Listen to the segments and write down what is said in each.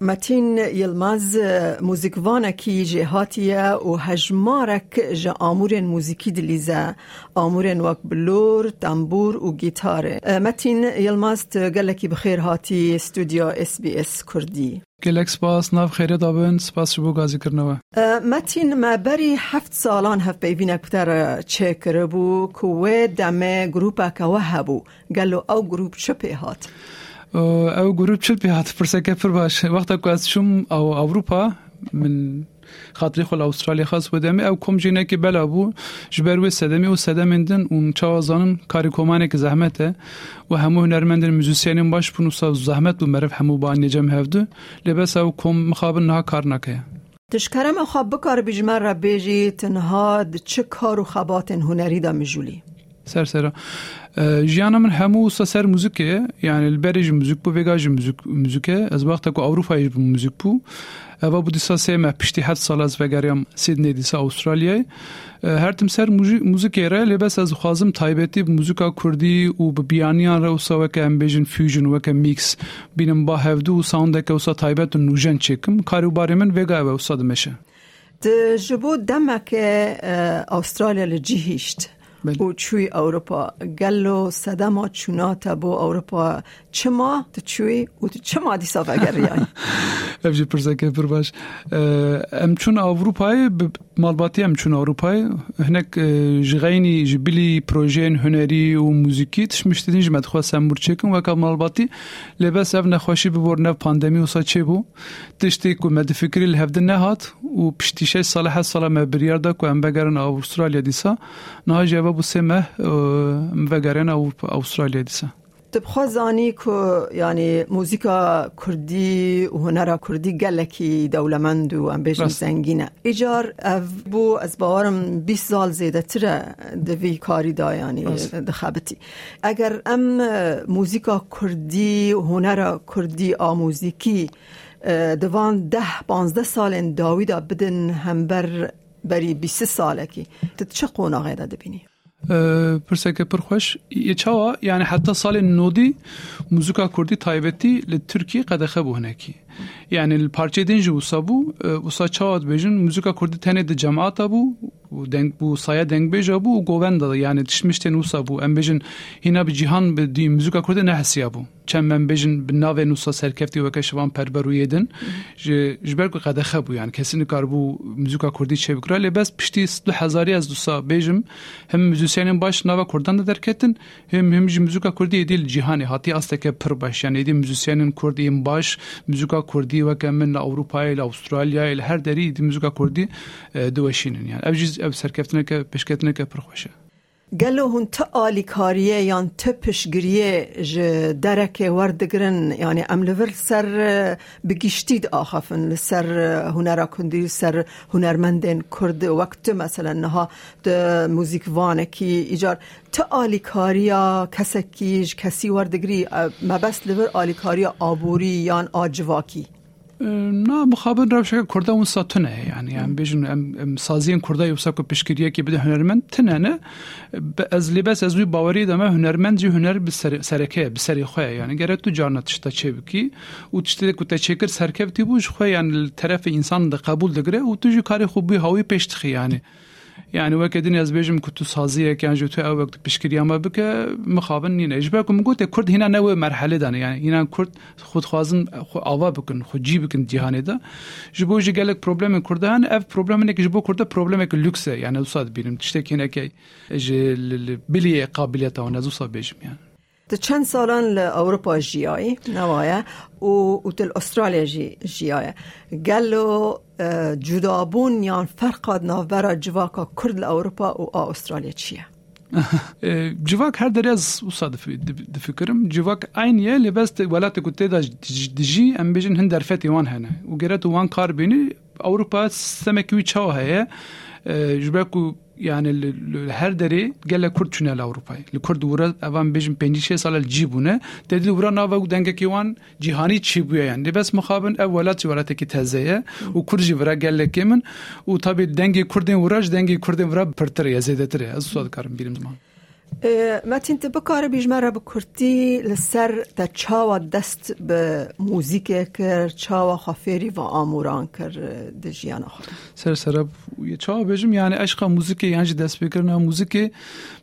متین یلماز موزیکوانکی جهاتیه و هجمارک جا آمور موزیکی دلیزه آمور وک بلور، تنبور و گیتاره. متین یلماز گلکی بخیر هاتی استودیو اس بی اس کردی گلک سپاس ناف خیره دابن سپاس شبو گازی کرنوه متین ما بری هفت سالان هفت بیبینک بتر چه کربو کوه دمه گروپا که هبو گلو او گروپ چه پیهات او گروپ چل پی هات پرسکه پر باش وقتا که از شم او اوروپا من خاطری خل استرالیا خاص ودمی او کم جینه که بلا بو جبر و سدمی و سدمندن و چوازانن کاری کومانه که زحمته و همو هنرمندن موزیسینین باش بونو سا زحمت و مرف همو با نجم هفدو لبس او کم مخابن نها کار نکه تشکرم خواب بکار بیجمر را بیجی تنها چه کار و خبات هنری دا مجولی سر سر جیانا من همو سر موزیکه یعنی البرج موزیک بو ویگاج موزیک موزیکه از وقت که اروپا بو موزیک بو و بودی سه ما پشتی هفت سال از وگریم سیدنی دیسا استرالیا هر تم سر موزیک را لباس از خوازم تایبتی موزیکا کردی و به بیانیان را وسا وک امبیژن فیوژن وک میکس بینم با هفدو و ساوند که وسا تایبت و نوجن چکم کارو باری من وگا و وسا دمشه جبو دمک استرالیا لجیهشت بله. و چوی اروپا گلو صدما چوناتا بو اروپا چما؟ تچوی و چما دی صاف اگر ریای افجی پرسکه پر باش. ام چون اروپای مالباتی ام چون اروپای هناك جغيني جبلي بروجين هنري وموزيكي تشمشتني جمعت خوا سمبور چكم وكا مالباتی. لباس اف نخوشي ببور نف پاندمی وسا چه بو. تشتي کو مد فکری لهفد نهات و پشتی شش سال هست سال ما بریار دا کو ام بگرن استرالیا دیسا. نه جواب بو سمه مبگرن او استرالیا دیسا تبخوا زانی که یعنی موزیکا کردی و هنر کردی گلکی دولمند و ام بیشن زنگینه. ایجار بو از باورم 20 سال زیده تره دوی کاری دا یعنی دخبتی اگر ام موزیکا کردی و هنر کردی آموزیکی دوان ده پانزده سال داویدا بدن هم بر بری 20 ساله کی تت چه قوناغه دا بینی پرسکه پرخوش یه چاوا یعنی حتی سال نودی موزیکا کردی تایبتی لترکی قدخه بو هنکی یعنی الپارچه دینج وسا بو وسا چاوات بیجن موزیکا کردی تنه د جماعت بو و دنگ بو سایه دنگ بیجا بو و گووند یعنی تشمشتن وسا بو ام بیجن هینا به جهان به دی موزیکا کردی نه حسیا بو چند من بیجن به ناو نوسا سرکفتی وکه شوان پربرو یدن جبر قدخه بو یعنی کسی نکار بو موزیکا کردی چه بکرا لباس پشتی دو هزاری از دوسا بیجم هم موزیسینین باش ناو کردان درکتن هم هم موزیکا کردی دیل جهانی هاتی استکه پر باش یعنی دی موزیسینین کردی باش موزیکا کردی وکه من اروپا الى استرالیا الى هر دری دی موزیکا کردی دوشینن یعنی ابجیز اب سرکفتنه که پشکتنه که پر خوشه گلو هون تا آلیکاریه یان تا پشگریه ج درک وردگرن. یعنی املور سر بگیشتید آخافن سر هنر کندی سر هنرمندن کرد وقت. مثلا نها ده موزیک وانکی ایجار. تا آلیکاریا کسکیج کسی وردگری. ما بس لور آلیکاریا آبوری یان آجواکی. نه مخابن روش کرده اون ساتنه یعنی هم بیشون ام سازی کرده یوسا کو پشکریه که بده هنرمند تنه نه؟ از لباس از وی باوری دمه هنرمند جو هنر به سرکه به سری خو یعنی گره تو جانت تشتا بکی؟ او تشته کو تچکر سرکفتی بوش خو یعنی طرف انسان ده قبول دگره او تو جو کاری خوبی هاوی پشتخی یعنی. یعنی وەکە دنیا زبێژم کو تو سازیەکیان ژ تو ئەو وەک پشکریانمە بکە مخابن نینە ژبکم گوتێ کورد هینا نەوە مەرحلەدان یعنی هینان کورد خودخوازن ئاوا بکن خودجی بکن جیهانێدا ji بۆ ji gelek problemên kurdan ev probleminekî ji bo kurda problemek lükse yani du sat bînim tiştekînekey ji biliyê qabiliyeta wan ez du sa bêjim yani. چند سالان لأوروبا جیای نوایه و و تل استرالیا جی جیای گلو جدابون یان فرقاد ناورا جواکا کرد لأوروبا و استرالیا چیه جواک هر دری از وصادف دفکرم جواک عین یه لبست ولات کو تیدا دجی ام بجن هند درفتی وان هنه و گرت وان کار بینی اوروبا سمکوی چاو هه جبرکو يعني الهردري قال لك كرد شنو لاوروباي الكرد ورا افان بيجن 5 سال جيبونه تدل ورا نافا دنگا كيوان جهاني تشيبويا يعني بس مخابن اولات ورات كي تازيه وكرد جبرا قال لك من وطبي دنگي كردين وراج دنگي كردين ورا برتر يا زيدتر الصوت كارم بيرم زمان. متین تو بکار بیجمره بکرتی لسر تا چاوا دست به موزیک کر چاوا خافری و آموران کر دجیان خود سر سر چاوا بیجم یعنی عشق موزیک یعنی دست بکرنا موزیک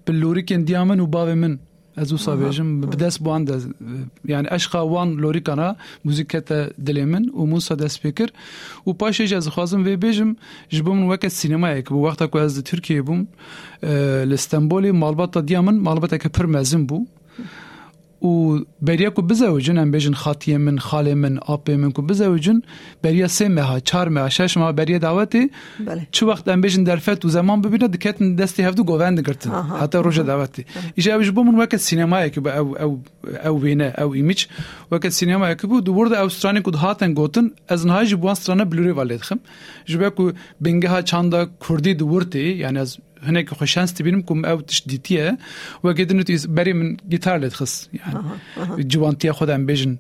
بلوری کن دیامن و باو من از او سابیجم بدست بوان ده یعنی عشق وان لوری کنا موزیک تا دلی من و موسا دست بکر و پاشش از خوازم وی بیجم جبم وقت سینما یک بو وقتا که از ترکیه بوم لستنبولی مالبات دیامن مالبات که پر مزم بو و بریا کو بزوجن ام بجن خاطیه من خاله من آپ من کو بزوجن بریا سه ماه چهار ماه شش ماه بریا دعوتی بله چه وقت ام بجن درفت و زمان ببینه دکتن دستی هفدو گووند گرتن حتی روز دعوتی ایجا بج بومن وقت سینما که او او او وینه او ایمیج وقت سینما که بود ورد اوسترانی کو هاتن گوتن از نهاج بوان استرانه بلوری والد خم جبه کو بنگه ها چاندا کردی دورتی یعنی از هناك خوشانس تبينم كم او تشديتيه وقد انه بري من جيتار لتخص يعني جوانتيا خودم بيجن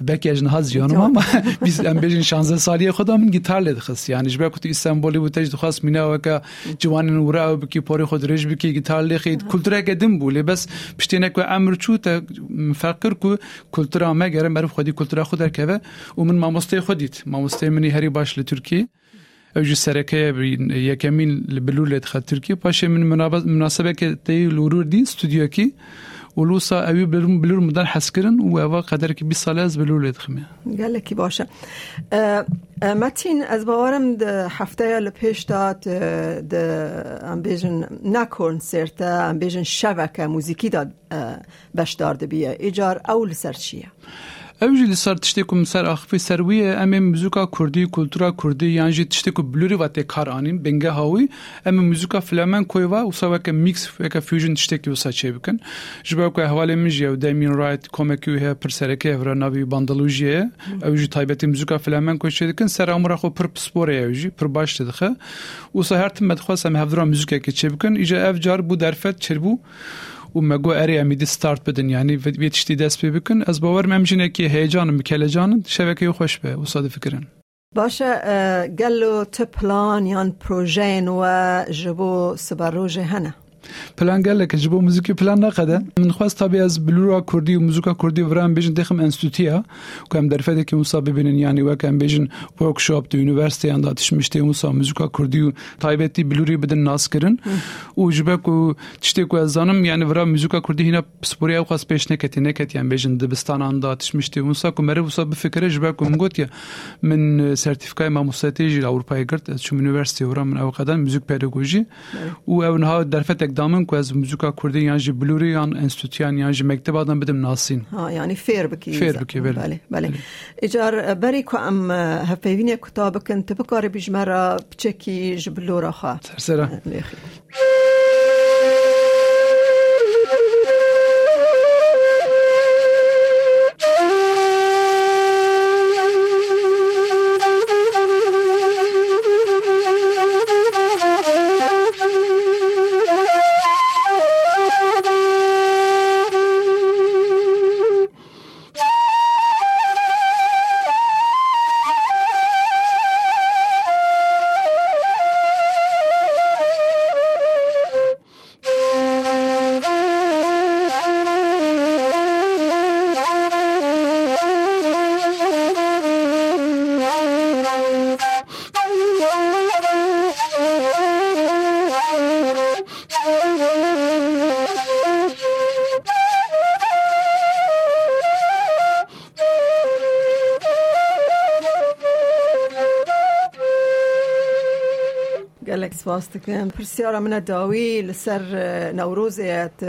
belki اجن هاز جانم ama biz ام بيجن 16 ساليه خودم من جيتار لتخص يعني جبا كنت اسطنبولي وتجد خاص مينا وكا جوان ورا بكي بوري خود رج بكي جيتار لخيد كولتورا قدم بولي بس بشتينك امر چو تا مفكر كو كولتورا ما غير معرف خودي كولتورا خود ركبه ومن ماموستي خوديت ماموستي مني هري باش لتركي. اوج سرکه یکمین بلول دخل ترکیه پاشه من مناسبه که تی لورور دی استودیو کی ولوسا اوی بلور بلور مدن حس و اوا قدر که 20 سال از بلور لدخمه گله کی باشه متین از باورم ده هفته ل پیش داد ده ام بیژن نه کنسرت ام بیژن شبکه موزیکی داد بش دارده بیه ایجار اول سر اوجی لسر تشتکم سر اخفی سروی ام موزیکا کردی کلتورا کردی یعنی جی تشتکو بلوری و کار آنیم بنگه هاوی ام موزیکا فلامنکو و وسا وک میکس وک فیوژن تشتکی وسا چه بکن جبا کو حواله من جو دامین رایت کومکی هه پر سرکه ورا ناوی باندالوجیه اوجی تایبتی موزیکا فلامنکو چه دکن سر امر خو پر سپوره اوجی پر باش دخه وسا هر تم مدخواس ام هفدرا موزیکا که چه بکن ایجا اف جار بو درفت چربو و مگو اری امیدی ستارت بدن یعنی وی تشتی دست پی بکن از باور ممجنه که هیجان مکلجان شبکه خوش به و صاد فکرن باشه گلو تپلان یان پروژین و جبو سبروژه هنه پلان گله که جبو موزیک پلان نقده من خواست تابی از بلورا کردی و موزیکا کردی ورام بیجن دخم انستوتیا که هم درفته که موسا ببینن یعنی وک هم بیجن ورکشاپ دو یونیورسیتی اند آتشمشته موسا موزیکا کردی و تایبتی بلوری بدن ناس کرن و جبه کو تشتی کو ازانم یعنی ورا موزیکا کردی هنا سپوریا و خاص پیش نکتی نکت یعنی بیجن دبستان اند آتشمشته موسا کو مره موسا بفکره جبه کو مگوت یا من سرتیفیکای ما موسیقی اروپای گرت از چون یونیورسیتی ورا من او قدم موزیک پداگوژی و او نها اقدامن کو از موزیکا کردی یان جی بلوری یان انستیتویان یان جی مکتب آدم بدم ناسین ها یعنی فیر بکی فیر بکی بله بله بله اجار بری کو ام هفیوین کتاب کن تبکار بیجمرا بچکی جبلورا خوا سرسرا گلک سپاس دکم پرسیارا من داوی لسر نوروزیت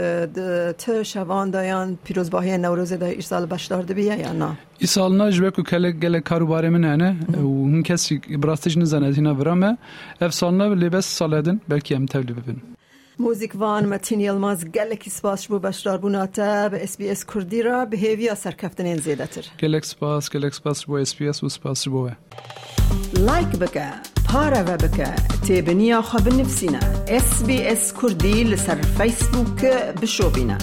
ت شوان دایان پیروزباهی نوروز دا ایش سال بشدار دبیه یا نه؟ ای سال نه جبه که کل گل کاروبار من هنه. و هم کسی براستش نزند هینا برامه اف سال نه لبس سال دن بلکی هم تبلی ببین. موزیک وان متین یلماز گلکی سپاس بو بشدار بوناتا به اس بی اس کردی را به هیویا سرکفتن این زیده تر. گلک سپاس گلک سپاس بو اس بی اس و سپاس بو. لایک بکه پارە بە بکە تێبنییا خە بنفسینە SسBS کوردی لەسەر فیسبووکە بشۆبینە.